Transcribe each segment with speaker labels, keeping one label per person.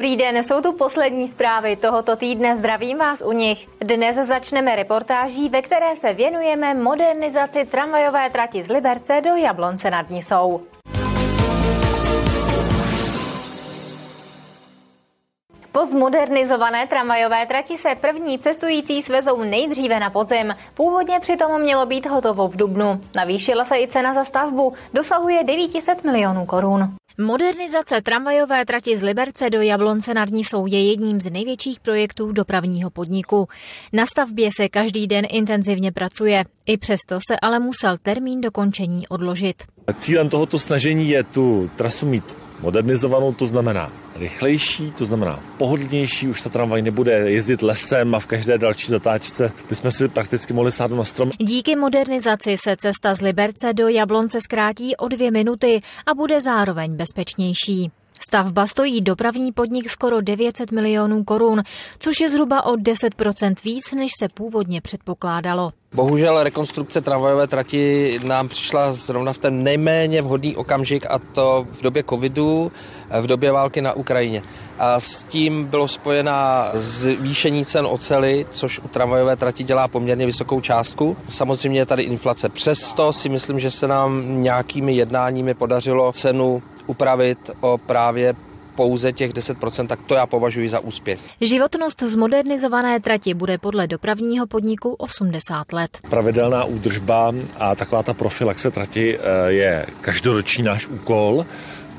Speaker 1: Dobrý den, jsou tu poslední zprávy tohoto týdne. Zdravím vás u nich. Dnes začneme reportáží, ve které se věnujeme modernizaci tramvajové trati z Liberce do Jablonce nad Nisou. Po zmodernizované tramvajové trati se první cestující svezou nejdříve na podzem. Původně přitom mělo být hotovo v Dubnu. Navýšila se i cena za stavbu, dosahuje 900 milionů korun. Modernizace tramvajové trati z Liberce do Jablonce nad Nisou je jedním z největších projektů dopravního podniku. Na stavbě se každý den intenzivně pracuje. I přesto se ale musel termín dokončení odložit.
Speaker 2: Cílem tohoto snažení je tu trasu mít modernizovanou, to znamená rychlejší, to znamená pohodlnější, už ta tramvaj nebude jezdit lesem a v každé další zatáčce bychom si prakticky mohli sáhnout na strom.
Speaker 1: Díky modernizaci se cesta z Liberce do Jablonce zkrátí o dvě minuty a bude zároveň bezpečnější. Stavba stojí dopravní podnik skoro 900 milionů korun, což je zhruba o 10% víc, než se původně předpokládalo.
Speaker 3: Bohužel rekonstrukce tramvajové trati nám přišla zrovna v ten nejméně vhodný okamžik a to v době covidu, v době války na Ukrajině. A s tím bylo spojená zvýšení cen ocely, což u tramvajové trati dělá poměrně vysokou částku. Samozřejmě je tady inflace. Přesto si myslím, že se nám nějakými jednáními podařilo cenu upravit o právě pouze těch 10%, tak to já považuji za úspěch.
Speaker 1: Životnost zmodernizované trati bude podle dopravního podniku 80 let.
Speaker 2: Pravidelná údržba a taková ta profilaxe trati eh, je každoroční náš úkol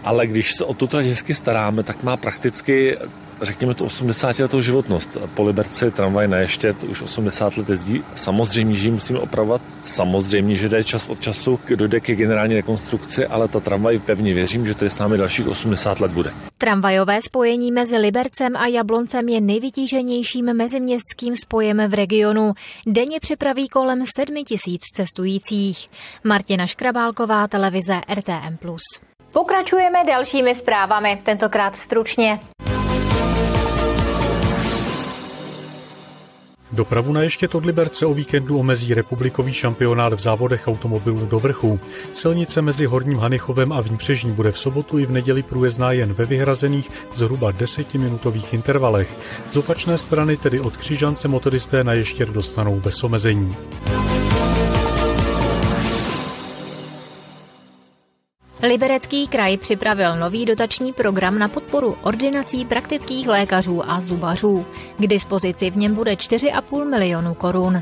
Speaker 2: ale když se o tu trať hezky staráme, tak má prakticky řekněme tu 80 letou životnost. Po Liberci tramvaj na už 80 let jezdí. Samozřejmě, že ji musíme opravovat. Samozřejmě, že jde čas od času, dojde ke generální rekonstrukci, ale ta tramvaj pevně věřím, že tady s námi dalších 80 let bude.
Speaker 1: Tramvajové spojení mezi Libercem a Jabloncem je nejvytíženějším meziměstským spojem v regionu. Denně přepraví kolem 7 tisíc cestujících. Martina Škrabálková, televize RTM+. Pokračujeme dalšími zprávami, tentokrát stručně.
Speaker 4: Dopravu na ještě od Liberce o víkendu omezí republikový šampionát v závodech automobilů do vrchu. Silnice mezi Horním Hanichovem a Výpřežní bude v sobotu i v neděli průjezdná jen ve vyhrazených zhruba desetiminutových intervalech. Z opačné strany tedy od Křižance motoristé na Ještěr dostanou bez omezení.
Speaker 1: Liberecký kraj připravil nový dotační program na podporu ordinací praktických lékařů a zubařů. K dispozici v něm bude 4,5 milionu korun.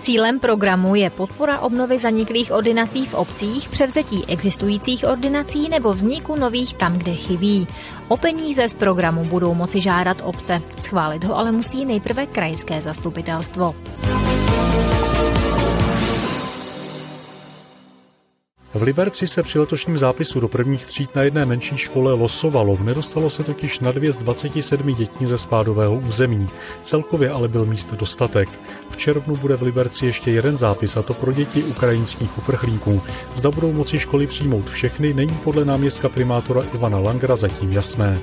Speaker 1: Cílem programu je podpora obnovy zaniklých ordinací v obcích, převzetí existujících ordinací nebo vzniku nových tam, kde chybí. O peníze z programu budou moci žádat obce. Schválit ho ale musí nejprve krajské zastupitelstvo.
Speaker 4: V Liberci se při letošním zápisu do prvních tříd na jedné menší škole losovalo. Nedostalo se totiž na dvě z 27 dětí ze spádového území. Celkově ale byl míst dostatek. V červnu bude v Liberci ještě jeden zápis, a to pro děti ukrajinských uprchlíků. Zda budou moci školy přijmout všechny, není podle náměstka primátora Ivana Langra zatím jasné.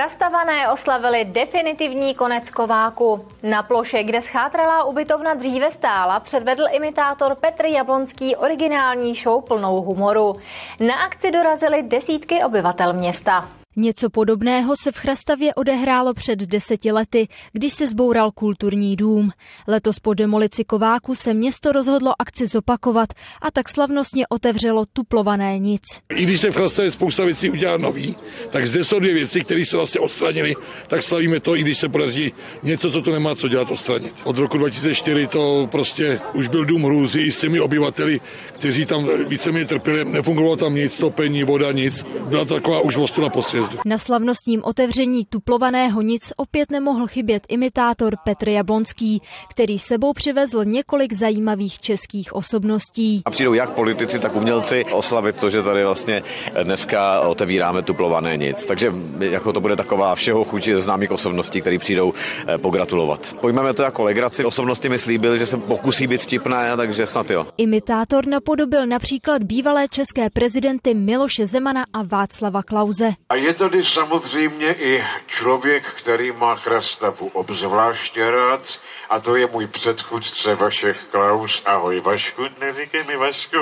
Speaker 1: Chrastavané oslavili definitivní konec kováku. Na ploše, kde schátralá ubytovna dříve stála, předvedl imitátor Petr Jablonský originální show plnou humoru. Na akci dorazili desítky obyvatel města.
Speaker 5: Něco podobného se v Chrastavě odehrálo před deseti lety, když se zboural kulturní dům. Letos po demolici Kováku se město rozhodlo akci zopakovat a tak slavnostně otevřelo tuplované nic.
Speaker 6: I když se v Chrastavě spousta věcí udělá nový, tak zde jsou dvě věci, které se vlastně odstranily, tak slavíme to, i když se podaří něco, co to nemá co dělat, odstranit. Od roku 2004 to prostě už byl dům hrůzy i s těmi obyvateli, kteří tam víceméně trpěli, nefungovalo tam nic, topení, voda, nic. Byla taková už na posvět sjezdu.
Speaker 5: Na slavnostním otevření tuplovaného nic opět nemohl chybět imitátor Petr Jablonský, který sebou přivezl několik zajímavých českých osobností.
Speaker 7: A přijdou jak politici, tak umělci oslavit to, že tady vlastně dneska otevíráme tuplované nic. Takže jako to bude taková všeho chuť známých osobností, které přijdou eh, pogratulovat. Pojmeme to jako legraci. Osobnosti mi slíbil, že se pokusí být vtipné, takže snad jo.
Speaker 5: Imitátor napodobil například bývalé české prezidenty Miloše Zemana a Václava Klauze.
Speaker 6: A je
Speaker 8: Je tady samozřejmě i člověk, který má Chrastavu obzvláště rád, a to je můj předchůdce Vašek Klaus. Ahoj Vašku, neříkej mi Vašku.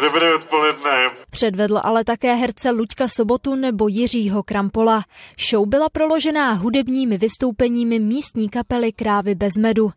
Speaker 8: Dobré odpoledne.
Speaker 5: Předvedl ale také herce Luďka Sobotu nebo Jiřího Krampola. Show byla proložená hudebními vystoupeními místní kapely Krávy bez medu.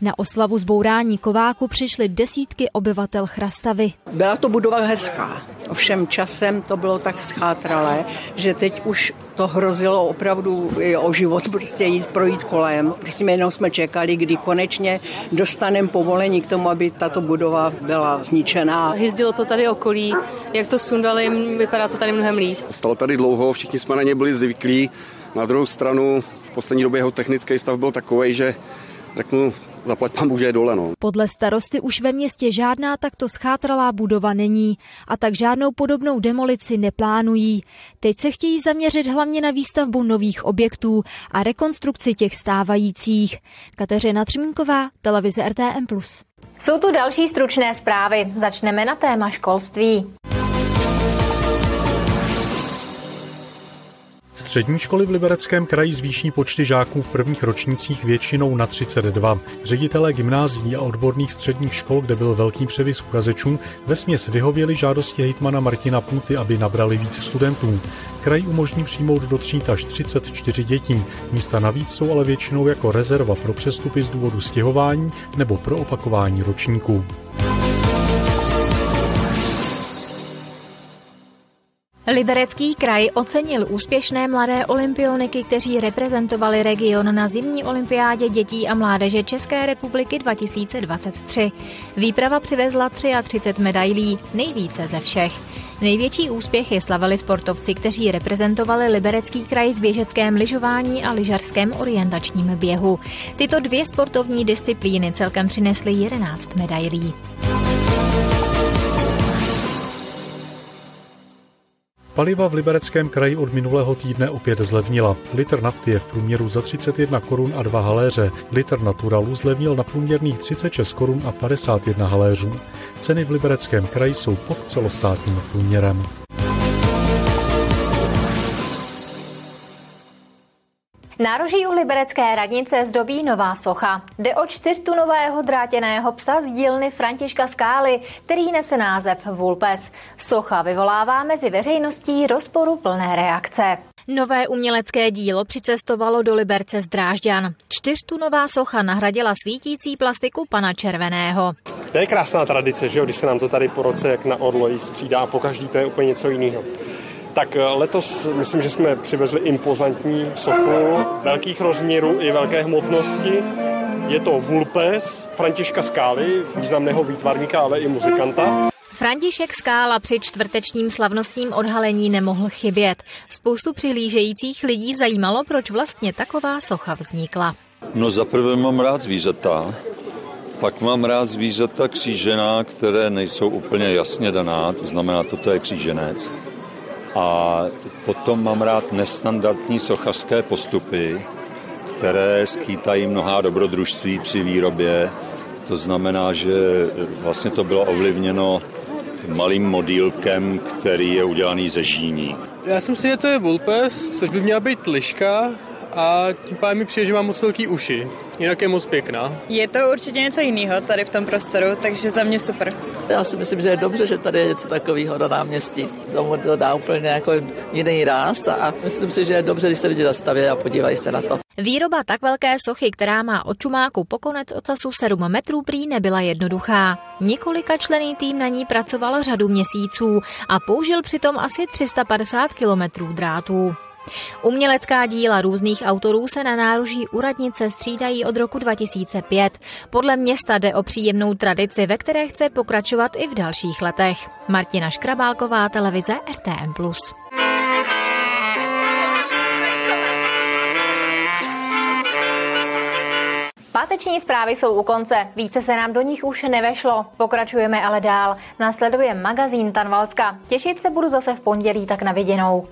Speaker 5: Na oslavu zbourání kováku přišly desítky obyvatel Chrastavy.
Speaker 9: Byla to budova hezká, ovšem časem to bylo tak schátralé, že teď už to hrozilo opravdu o život, prostě jít projít kolem. Prostě jenom jsme čekali, kdy konečně dostaneme povolení k tomu, aby tato budova byla zničená.
Speaker 10: Jezdilo to tady okolí, jak to sundali, vypadá to tady mnohem líp.
Speaker 11: Stalo tady dlouho, všichni jsme na ně byli zvyklí. Na druhou stranu v poslední době jeho technický stav byl takový, že řeknu, zaplať pan Bůh, je dole. No.
Speaker 5: Podle starosty už ve městě žádná takto schátralá budova není a tak žádnou podobnou demolici neplánují. Teď se chtějí zaměřit hlavně na výstavbu nových objektů a rekonstrukci těch stávajících. Kateřina Třmínková, televize RTM+.
Speaker 1: Jsou tu další stručné zprávy. Začneme na téma školství.
Speaker 4: Střední školy v Libereckém kraji zvýší počty žáků v prvních ročnících většinou na 32. Ředitelé gymnázií a odborných středních škol, kde byl velký převis uchazečů, ve směs vyhověli žádosti hejtmana Martina Půty, aby nabrali víc studentů. Kraj umožní přijmout do tří až 34 dětí. Místa navíc jsou ale většinou jako rezerva pro přestupy z důvodu stěhování nebo pro opakování ročníků.
Speaker 1: Liberecký kraj ocenil úspěšné mladé olympioniky, kteří reprezentovali region na zimní olympiádě dětí a mládeže České republiky 2023. Výprava přivezla 33 medailí, nejvíce ze všech. Největší úspěchy slavili sportovci, kteří reprezentovali Liberecký kraj v běžeckém lyžování a lyžařském orientačním běhu. Tyto dvě sportovní disciplíny celkem přinesly 11 medailí.
Speaker 4: Paliva v Libereckém kraji od minulého týdne opět zlevnila. Litr nafty je v průměru za 31 korun a 2 haléře. Litr naturalu zlevnil na průměrných 36 korun a 51 haléřů. Ceny v Libereckém kraji jsou pod celostátním průměrem.
Speaker 1: Nároží u Liberecké radnice zdobí nová socha. Jde o čtyřtunového drátěného psa z dílny Františka Skály, který nese název Vulpes. Socha vyvolává mezi veřejností rozporu plné reakce. Nové umělecké dílo přicestovalo do Liberce z Drážďan. Čtyřtunová socha nahradila svítící plastiku pana Červeného.
Speaker 12: To je krásná tradice, že jo, když se nám to tady po roce jak na orloji střídá, po každý to je úplně něco jiného. Tak eh, letos myslím, že jsme přivezli impozantní sochu velkých rozměrů i velké hmotnosti. Je to Vulpes Františka Skály, významného výtvarníka, ale i muzikanta.
Speaker 1: František Skála při čtvrtečním slavnostním odhalení nemohl chybět. Spoustu přihlížejících lidí zajímalo, proč vlastně taková socha vznikla.
Speaker 13: No zaprvé mám rád zvířata, pak mám rád zvířata křížená, které nejsou úplně jasně daná, to znamená, toto je kříženec. A potom mám rád nestandardní sochařské postupy, které skýtají mnohá dobrodružství při výrobě. To znamená, že vlastně to bylo ovlivněno malým modílkem, který je udělaný ze žíní.
Speaker 12: Já si myslím, že to je Vulpes, což by měla být liška a tím pádem mi přijde, že má moc velký uši. Jinak je moc pěkná.
Speaker 10: Je to určitě něco jiného tady v tom prostoru, takže za mě super.
Speaker 14: Já si myslím, že je dobře, že tady je něco takového na náměstí. Tomu dodá úplně jako jiný ráz a myslím si, že je dobře, když se lidi zastaví a podívají se na to.
Speaker 1: Výroba tak velké sochy, která má od čumáku po konec ocasu 7 metrů prý, nebyla jednoduchá. Několika člený tým na ní pracoval řadu měsíců a použil přitom asi 350 kilometrů drátů. Umělecká díla různých autorů se na náruží uradnice střídají od roku 2005. Podle města jde o příjemnou tradici, ve které chce pokračovat i v dalších letech. Martina Škrabálková, televize RTM+. Páteční zprávy jsou u konce, více se nám do nich už nevešlo. Pokračujeme ale dál. Následuje magazín Tanvalska. Těšit se budu zase v pondělí, tak na viděnou.